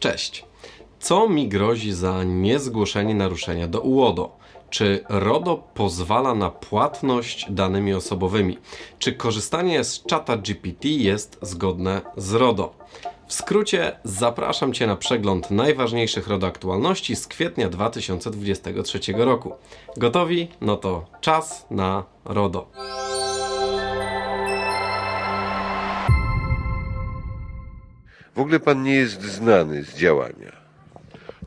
Cześć. Co mi grozi za niezgłoszenie naruszenia do UODO? Czy RODO pozwala na płatność danymi osobowymi? Czy korzystanie z czata GPT jest zgodne z RODO? W skrócie zapraszam Cię na przegląd najważniejszych RODO aktualności z kwietnia 2023 roku. Gotowi? No to czas na RODO. W ogóle pan nie jest znany z działania.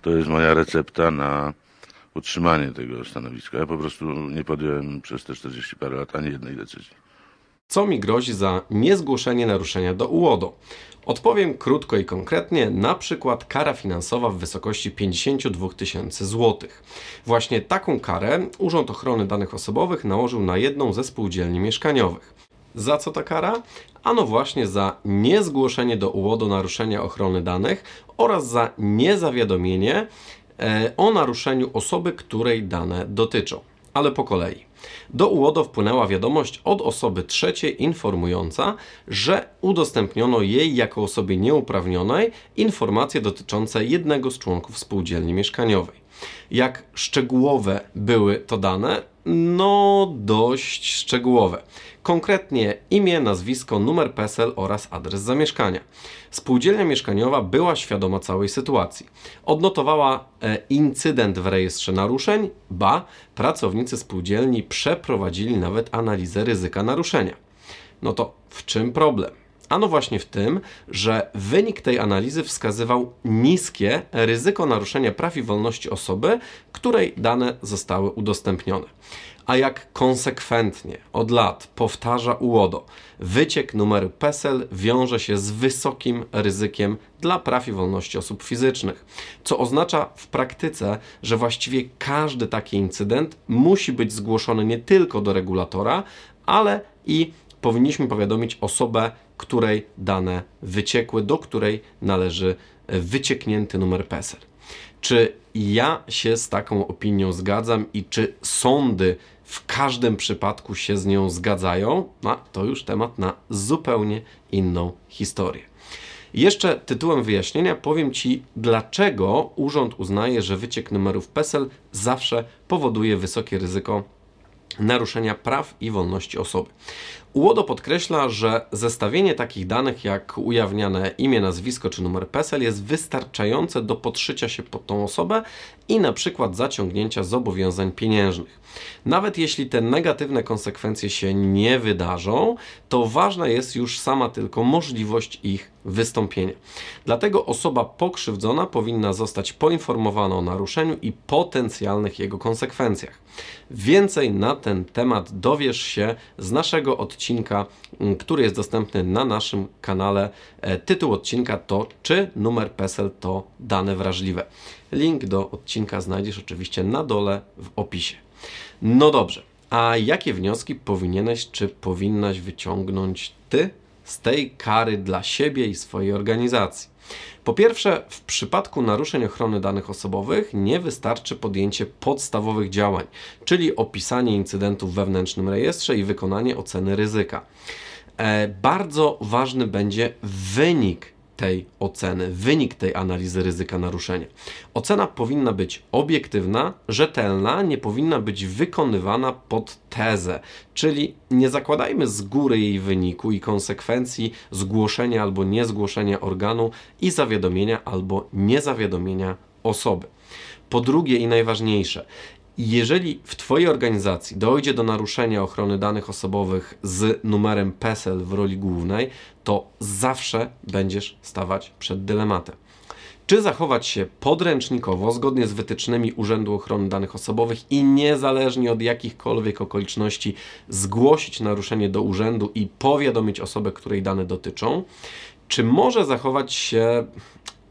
To jest moja recepta na utrzymanie tego stanowiska. Ja po prostu nie podjąłem przez te 40 parę lat ani jednej decyzji. Co mi grozi za niezgłoszenie naruszenia do UODO? Odpowiem krótko i konkretnie, na przykład kara finansowa w wysokości 52 tysięcy złotych. Właśnie taką karę Urząd Ochrony Danych Osobowych nałożył na jedną ze spółdzielni mieszkaniowych. Za co ta kara? Ano właśnie za niezgłoszenie do UODO naruszenia ochrony danych oraz za niezawiadomienie e, o naruszeniu osoby, której dane dotyczą. Ale po kolei. Do UODO wpłynęła wiadomość od osoby trzeciej informująca, że udostępniono jej jako osobie nieuprawnionej informacje dotyczące jednego z członków spółdzielni mieszkaniowej. Jak szczegółowe były to dane? No, dość szczegółowe. Konkretnie imię, nazwisko, numer PESEL oraz adres zamieszkania. Spółdzielnia mieszkaniowa była świadoma całej sytuacji. Odnotowała e, incydent w rejestrze naruszeń, ba, pracownicy spółdzielni przeprowadzili nawet analizę ryzyka naruszenia. No to w czym problem? Ano właśnie w tym, że wynik tej analizy wskazywał niskie ryzyko naruszenia praw i wolności osoby, której dane zostały udostępnione. A jak konsekwentnie od lat powtarza UODO, wyciek numeru PESEL wiąże się z wysokim ryzykiem dla praw i wolności osób fizycznych, co oznacza w praktyce, że właściwie każdy taki incydent musi być zgłoszony nie tylko do regulatora, ale i powinniśmy powiadomić osobę, której dane wyciekły, do której należy wycieknięty numer PESEL. Czy ja się z taką opinią zgadzam i czy sądy w każdym przypadku się z nią zgadzają? No, to już temat na zupełnie inną historię. Jeszcze tytułem wyjaśnienia powiem Ci, dlaczego urząd uznaje, że wyciek numerów PESEL zawsze powoduje wysokie ryzyko naruszenia praw i wolności osoby. UODO podkreśla, że zestawienie takich danych jak ujawniane imię, nazwisko czy numer PESEL jest wystarczające do podszycia się pod tą osobę i na przykład zaciągnięcia zobowiązań pieniężnych. Nawet jeśli te negatywne konsekwencje się nie wydarzą, to ważna jest już sama tylko możliwość ich wystąpienia. Dlatego osoba pokrzywdzona powinna zostać poinformowana o naruszeniu i potencjalnych jego konsekwencjach. Więcej na ten temat dowiesz się z naszego odcinka, mm, który jest dostępny na naszym kanale. E, tytuł odcinka to Czy numer PESEL to dane wrażliwe? Link do odcinka znajdziesz oczywiście na dole w opisie. No dobrze, a jakie wnioski powinieneś czy powinnaś wyciągnąć ty z tej kary dla siebie i swojej organizacji? Po pierwsze, w przypadku naruszeń ochrony danych osobowych nie wystarczy podjęcie podstawowych działań, czyli opisanie incydentu w wewnętrznym rejestrze i wykonanie oceny ryzyka. E, bardzo ważny będzie wynik tej oceny, wynik tej analizy ryzyka naruszenia. Ocena powinna być obiektywna, rzetelna, nie powinna być wykonywana pod tezę, czyli nie zakładajmy z góry jej wyniku i konsekwencji zgłoszenia albo niezgłoszenia organu i zawiadomienia albo niezawiadomienia osoby. Po drugie i najważniejsze, jeżeli w Twojej organizacji dojdzie do naruszenia ochrony danych osobowych z numerem PESEL w roli głównej, to zawsze będziesz stawać przed dylematem. Czy zachować się podręcznikowo, zgodnie z wytycznymi Urzędu Ochrony Danych Osobowych i niezależnie od jakichkolwiek okoliczności zgłosić naruszenie do urzędu i powiadomić osobę, której dane dotyczą? Czy może zachować się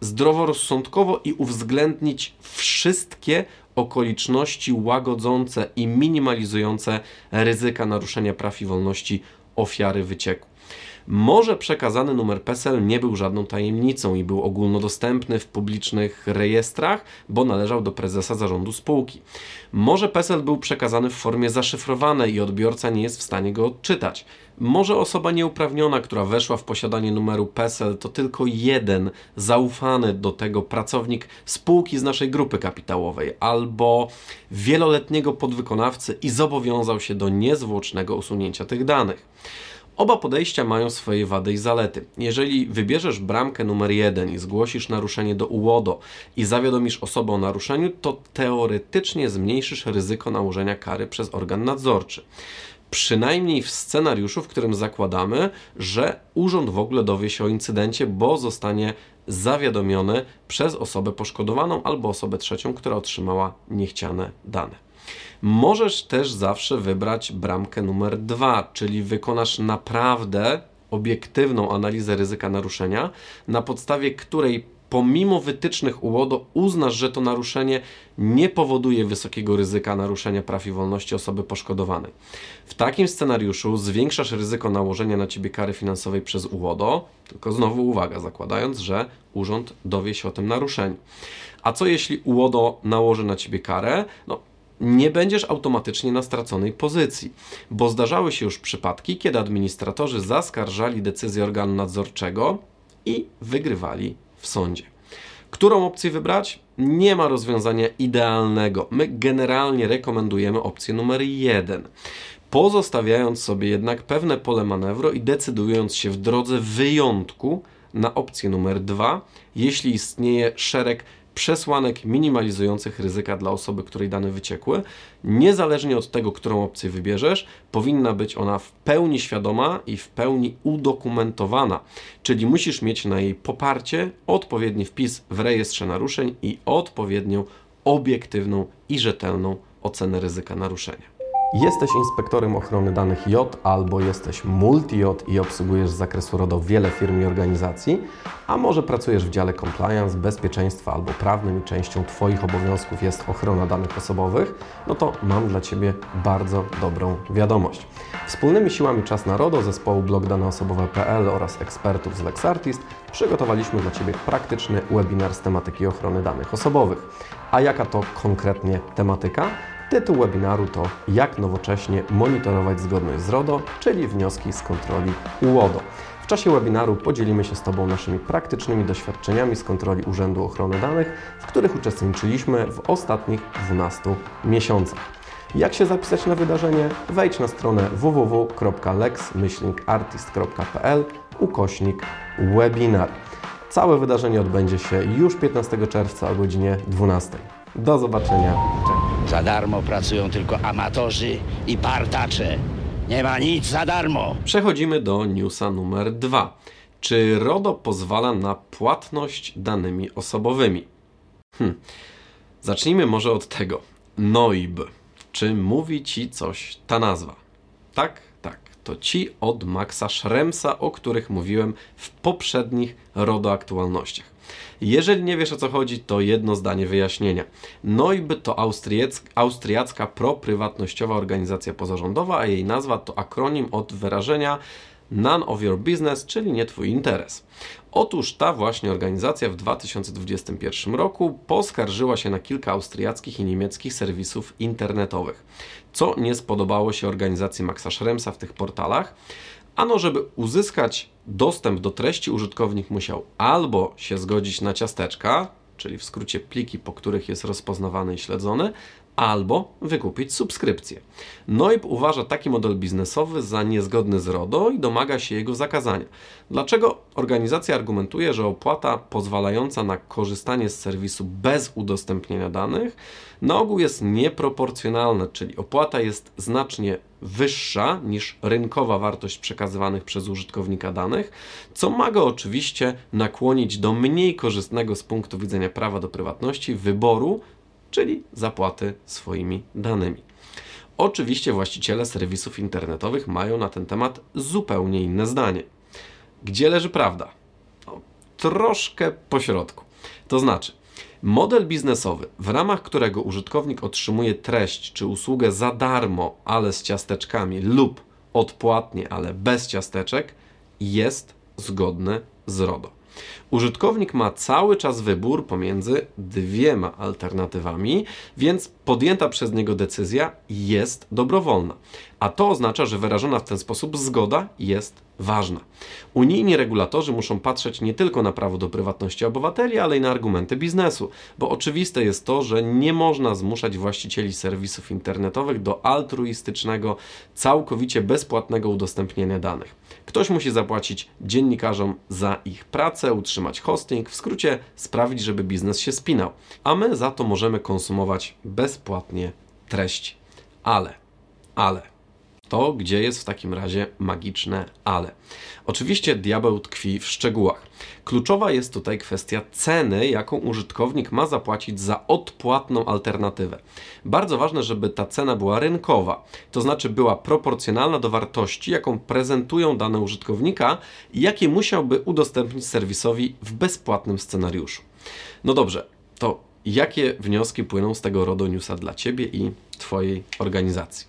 zdroworozsądkowo i uwzględnić wszystkie okoliczności łagodzące i minimalizujące ryzyka naruszenia praw i wolności ofiary wycieku. Może przekazany numer PESEL nie był żadną tajemnicą i był ogólnodostępny w publicznych rejestrach, bo należał do prezesa zarządu spółki. Może PESEL był przekazany w formie zaszyfrowanej i odbiorca nie jest w stanie go odczytać. Może osoba nieuprawniona, która weszła w posiadanie numeru PESEL, to tylko jeden zaufany do tego pracownik spółki z naszej grupy kapitałowej albo wieloletniego podwykonawcy i zobowiązał się do niezwłocznego usunięcia tych danych. Oba podejścia mają swoje wady i zalety. Jeżeli wybierzesz bramkę numer jeden i zgłosisz naruszenie do UODO i zawiadomisz osobę o naruszeniu, to teoretycznie zmniejszysz ryzyko nałożenia kary przez organ nadzorczy przynajmniej w scenariuszu, w którym zakładamy, że urząd w ogóle dowie się o incydencie, bo zostanie zawiadomiony przez osobę poszkodowaną albo osobę trzecią, która otrzymała niechciane dane. Możesz też zawsze wybrać bramkę numer dwa, czyli wykonasz naprawdę obiektywną analizę ryzyka naruszenia, na podstawie której pomimo wytycznych UODO uznasz, że to naruszenie nie powoduje wysokiego ryzyka naruszenia praw i wolności osoby poszkodowanej. W takim scenariuszu zwiększasz ryzyko nałożenia na ciebie kary finansowej przez UODO, tylko znowu uwaga, zakładając, że urząd dowie się o tym naruszeniu. A co jeśli UODO nałoży na ciebie karę? No, nie będziesz automatycznie na straconej pozycji, bo zdarzały się już przypadki, kiedy administratorzy zaskarżali decyzję organu nadzorczego i wygrywali w sądzie. Którą opcję wybrać? Nie ma rozwiązania idealnego. My generalnie rekomendujemy opcję numer jeden pozostawiając sobie jednak pewne pole manewru i decydując się w drodze wyjątku na opcję numer dwa, jeśli istnieje szereg przesłanek minimalizujących ryzyka dla osoby, której dane wyciekły. Niezależnie od tego, którą opcję wybierzesz, powinna być ona w pełni świadoma i w pełni udokumentowana, czyli musisz mieć na jej poparcie odpowiedni wpis w rejestrze naruszeń i odpowiednią obiektywną i rzetelną ocenę ryzyka naruszenia. Jesteś inspektorem ochrony danych J albo jesteś multi-J i obsługujesz z zakresu RODO wiele firm i organizacji, a może pracujesz w dziale compliance, bezpieczeństwa albo prawnym i częścią Twoich obowiązków jest ochrona danych osobowych, no to mam dla Ciebie bardzo dobrą wiadomość. Wspólnymi siłami Czas na RODO zespołu blogdaneosobowe.pl oraz ekspertów z LexArtist przygotowaliśmy dla Ciebie praktyczny webinar z tematyki ochrony danych osobowych. A jaka to konkretnie tematyka? Tytuł webinaru to Jak nowocześnie monitorować zgodność z RODO, czyli wnioski z kontroli UODO. W czasie webinaru podzielimy się z Tobą naszymi praktycznymi doświadczeniami z kontroli Urzędu Ochrony Danych, w których uczestniczyliśmy w ostatnich 12 miesiącach. Jak się zapisać na wydarzenie? Wejdź na stronę www.lex-artist.pl ukośnik webinar. Całe wydarzenie odbędzie się już 15 czerwca o godzinie 12. Do zobaczenia. Za darmo pracują tylko amatorzy i partacze. Nie ma nic za darmo. Przechodzimy do newsa numer dwa. Czy RODO pozwala na płatność danymi osobowymi? Hm. Zacznijmy może od tego. NOIB. Czy mówi Ci coś ta nazwa? Tak, tak. To ci od Maxa Schremsa, o których mówiłem w poprzednich RODO aktualnościach. Jeżeli nie wiesz o co chodzi, to jedno zdanie wyjaśnienia. NOIB to austriacka proprywatnościowa organizacja pozarządowa, a jej nazwa to akronim od wyrażenia None of Your Business, czyli nie Twój interes. Otóż ta właśnie organizacja w 2021 roku poskarżyła się na kilka austriackich i niemieckich serwisów internetowych. Co nie spodobało się organizacji Maxa Schremsa w tych portalach? Ano, żeby uzyskać dostęp do treści, użytkownik musiał albo się zgodzić na ciasteczka, czyli w skrócie pliki, po których jest rozpoznawany i śledzony, albo wykupić subskrypcję. NOIB uważa taki model biznesowy za niezgodny z RODO i domaga się jego zakazania. Dlaczego organizacja argumentuje, że opłata pozwalająca na korzystanie z serwisu bez udostępnienia danych na ogół jest nieproporcjonalna, czyli opłata jest znacznie wyższa niż rynkowa wartość przekazywanych przez użytkownika danych, co ma go oczywiście nakłonić do mniej korzystnego z punktu widzenia prawa do prywatności wyboru czyli zapłaty swoimi danymi. Oczywiście właściciele serwisów internetowych mają na ten temat zupełnie inne zdanie. Gdzie leży prawda? No, troszkę pośrodku. To znaczy, model biznesowy, w ramach którego użytkownik otrzymuje treść czy usługę za darmo, ale z ciasteczkami, lub odpłatnie, ale bez ciasteczek, jest zgodny z RODO. Użytkownik ma cały czas wybór pomiędzy dwiema alternatywami, więc podjęta przez niego decyzja jest dobrowolna. A to oznacza, że wyrażona w ten sposób zgoda jest ważna. Unijni regulatorzy muszą patrzeć nie tylko na prawo do prywatności obywateli, ale i na argumenty biznesu, bo oczywiste jest to, że nie można zmuszać właścicieli serwisów internetowych do altruistycznego, całkowicie bezpłatnego udostępniania danych. Ktoś musi zapłacić dziennikarzom za ich pracę, utrzymać hosting, w skrócie sprawić, żeby biznes się spinał, a my za to możemy konsumować bezpłatnie treści. Ale, ale to, gdzie jest w takim razie magiczne ale. Oczywiście diabeł tkwi w szczegółach. Kluczowa jest tutaj kwestia ceny, jaką użytkownik ma zapłacić za odpłatną alternatywę. Bardzo ważne, żeby ta cena była rynkowa, to znaczy była proporcjonalna do wartości, jaką prezentują dane użytkownika i jakie musiałby udostępnić serwisowi w bezpłatnym scenariuszu. No dobrze, to jakie wnioski płyną z tego RODO Newsa dla Ciebie i Twojej organizacji?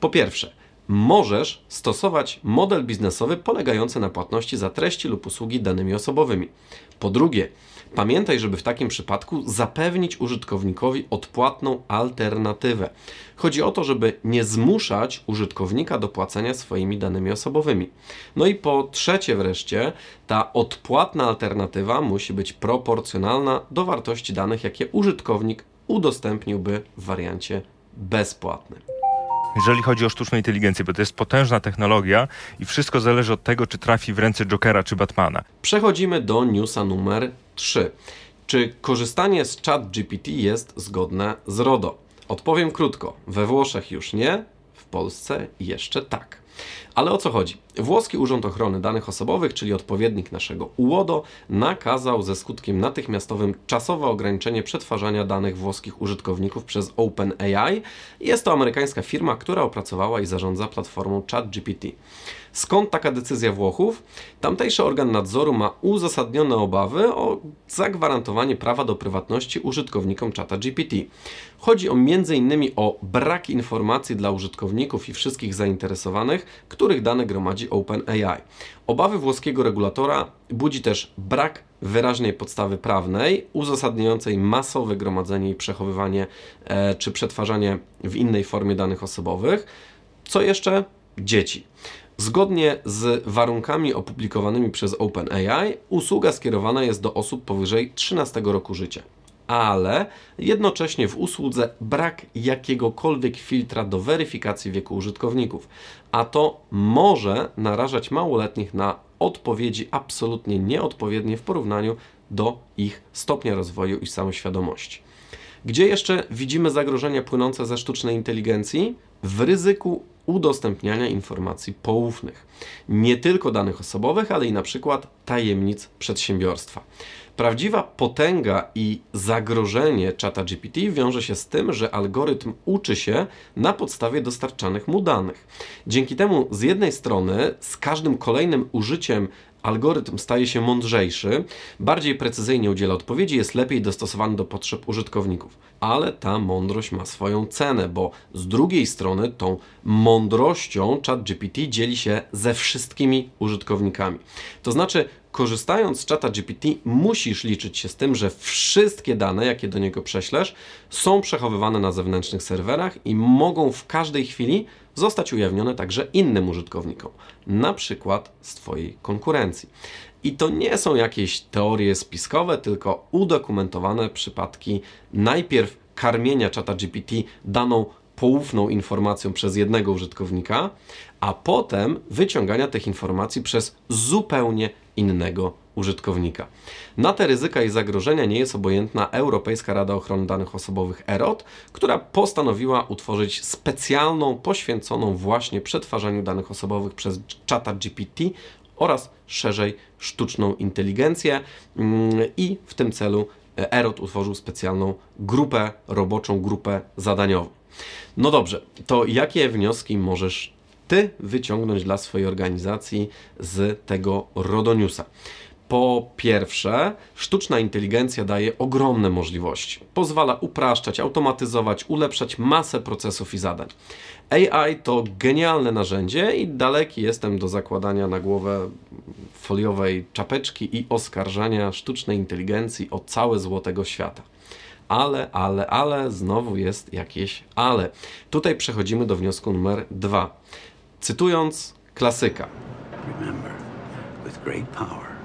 Po pierwsze, możesz stosować model biznesowy polegający na płatności za treści lub usługi danymi osobowymi. Po drugie, pamiętaj, żeby w takim przypadku zapewnić użytkownikowi odpłatną alternatywę. Chodzi o to, żeby nie zmuszać użytkownika do płacenia swoimi danymi osobowymi. No i po trzecie wreszcie, ta odpłatna alternatywa musi być proporcjonalna do wartości danych, jakie użytkownik udostępniłby w wariancie bezpłatnym jeżeli chodzi o sztuczną inteligencję, bo to jest potężna technologia i wszystko zależy od tego, czy trafi w ręce Jokera czy Batmana. Przechodzimy do newsa numer 3. Czy korzystanie z ChatGPT jest zgodne z RODO? Odpowiem krótko. We Włoszech już nie, w Polsce jeszcze tak. Ale o co chodzi? Włoski Urząd Ochrony Danych Osobowych, czyli odpowiednik naszego UODO, nakazał ze skutkiem natychmiastowym czasowe ograniczenie przetwarzania danych włoskich użytkowników przez OpenAI. Jest to amerykańska firma, która opracowała i zarządza platformą ChatGPT. Skąd taka decyzja Włochów? Tamtejszy organ nadzoru ma uzasadnione obawy o zagwarantowanie prawa do prywatności użytkownikom czata GPT. Chodzi o m.in. o brak informacji dla użytkowników i wszystkich zainteresowanych, których dane gromadzi OpenAI. Obawy włoskiego regulatora budzi też brak wyraźnej podstawy prawnej uzasadniającej masowe gromadzenie i przechowywanie e, czy przetwarzanie w innej formie danych osobowych. Co jeszcze? Dzieci. Zgodnie z warunkami opublikowanymi przez OpenAI, usługa skierowana jest do osób powyżej 13 roku życia. Ale jednocześnie w usłudze brak jakiegokolwiek filtra do weryfikacji wieku użytkowników, a to może narażać małoletnich na odpowiedzi absolutnie nieodpowiednie w porównaniu do ich stopnia rozwoju i samoświadomości. Gdzie jeszcze widzimy zagrożenia płynące ze sztucznej inteligencji? W ryzyku udostępniania informacji poufnych. Nie tylko danych osobowych, ale i na przykład tajemnic przedsiębiorstwa. Prawdziwa potęga i zagrożenie czata GPT wiąże się z tym, że algorytm uczy się na podstawie dostarczanych mu danych. Dzięki temu z jednej strony z każdym kolejnym użyciem algorytm staje się mądrzejszy, bardziej precyzyjnie udziela odpowiedzi, jest lepiej dostosowany do potrzeb użytkowników. Ale ta mądrość ma swoją cenę, bo z drugiej strony tą mądrością ChatGPT dzieli się ze wszystkimi użytkownikami. To znaczy, korzystając z czata GPT, musisz liczyć się z tym, że wszystkie dane, jakie do niego prześlesz, są przechowywane na zewnętrznych serwerach i mogą w każdej chwili zostać ujawnione także innym użytkownikom, na przykład z Twojej konkurencji. I to nie są jakieś teorie spiskowe, tylko udokumentowane przypadki najpierw karmienia czata GPT daną poufną informacją przez jednego użytkownika, a potem wyciągania tych informacji przez zupełnie innego użytkownika. Na te ryzyka i zagrożenia nie jest obojętna Europejska Rada Ochrony Danych Osobowych EROT, która postanowiła utworzyć specjalną, poświęconą właśnie przetwarzaniu danych osobowych przez czata GPT oraz szerzej sztuczną inteligencję mm, i w tym celu EROT utworzył specjalną grupę roboczą, grupę zadaniową. No dobrze, to jakie wnioski możesz Ty wyciągnąć dla swojej organizacji z tego RODO Newsa? Po pierwsze, sztuczna inteligencja daje ogromne możliwości. Pozwala upraszczać, automatyzować, ulepszać masę procesów i zadań. AI to genialne narzędzie i daleki jestem do zakładania na głowę foliowej czapeczki i oskarżania sztucznej inteligencji o całe złotego świata. Ale, ale, ale, znowu jest jakieś ale. Tutaj przechodzimy do wniosku numer dwa. Cytując klasyka. Remember, with great power.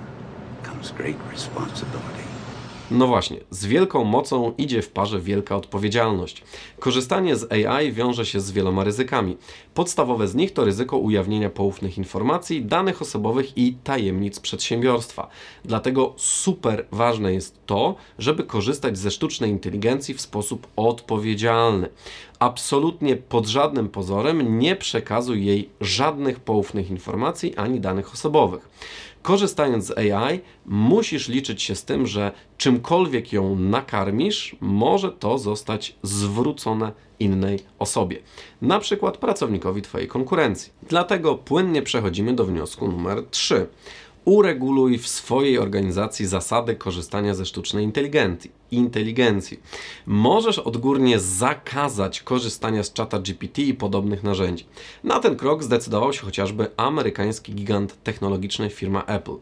No właśnie, z wielką mocą idzie w parze wielka odpowiedzialność. Korzystanie z AI wiąże się z wieloma ryzykami. Podstawowe z nich to ryzyko ujawnienia poufnych informacji, danych osobowych i tajemnic przedsiębiorstwa. Dlatego super ważne jest to, żeby korzystać ze sztucznej inteligencji w sposób odpowiedzialny. Absolutnie pod żadnym pozorem nie przekazuj jej żadnych poufnych informacji ani danych osobowych korzystając z AI, musisz liczyć się z tym, że czymkolwiek ją nakarmisz, może to zostać zwrócone innej osobie, na przykład pracownikowi Twojej konkurencji. Dlatego płynnie przechodzimy do wniosku numer 3 ureguluj w swojej organizacji zasady korzystania ze sztucznej inteligencji. inteligencji. Możesz odgórnie zakazać korzystania z czata GPT i podobnych narzędzi. Na ten krok zdecydował się chociażby amerykański gigant technologiczny firma Apple.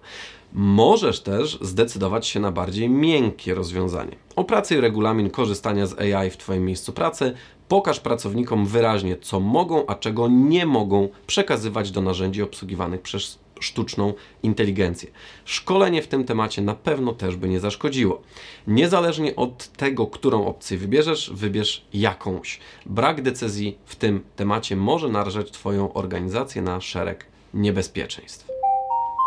Możesz też zdecydować się na bardziej miękkie rozwiązanie. Opracuj regulamin korzystania z AI w Twoim miejscu pracy, pokaż pracownikom wyraźnie, co mogą, a czego nie mogą przekazywać do narzędzi obsługiwanych przez sztuczną inteligencję. Szkolenie w tym temacie na pewno też by nie zaszkodziło. Niezależnie od tego, którą opcję wybierzesz, wybierz jakąś. Brak decyzji w tym temacie może narażać Twoją organizację na szereg niebezpieczeństw.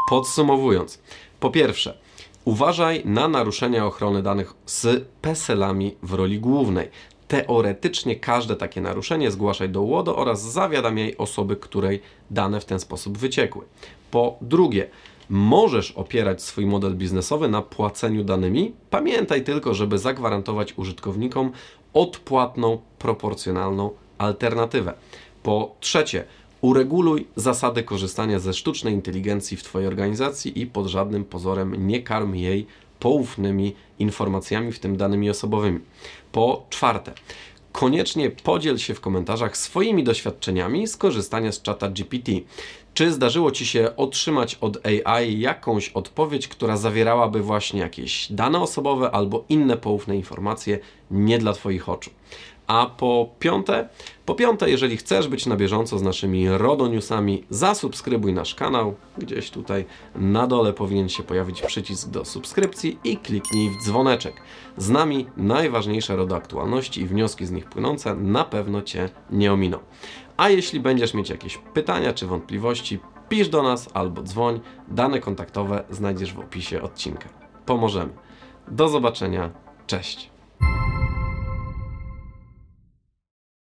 Podsumowując, po pierwsze, uważaj na naruszenia ochrony danych z PESEL-ami w roli głównej. Teoretycznie każde takie naruszenie zgłaszaj do UODO oraz zawiadamiaj osoby, której dane w ten sposób wyciekły. Po drugie, możesz opierać swój model biznesowy na płaceniu danymi. Pamiętaj tylko, żeby zagwarantować użytkownikom odpłatną, proporcjonalną alternatywę. Po trzecie, ureguluj zasady korzystania ze sztucznej inteligencji w Twojej organizacji i pod żadnym pozorem nie karm jej poufnymi informacjami, w tym danymi osobowymi. Po czwarte, koniecznie podziel się w komentarzach swoimi doświadczeniami z korzystania z czata GPT. Czy zdarzyło Ci się otrzymać od AI jakąś odpowiedź, która zawierałaby właśnie jakieś dane osobowe albo inne poufne informacje nie dla Twoich oczu? A po piąte, po piąte, jeżeli chcesz być na bieżąco z naszymi RODO Newsami, zasubskrybuj nasz kanał. Gdzieś tutaj na dole powinien się pojawić przycisk do subskrypcji i kliknij w dzwoneczek. Z nami najważniejsze RODO aktualności i wnioski z nich płynące na pewno Cię nie ominą. A jeśli będziesz mieć jakieś pytania czy wątpliwości, pisz do nas albo dzwoń. Dane kontaktowe znajdziesz w opisie odcinka. Pomożemy. Do zobaczenia. Cześć.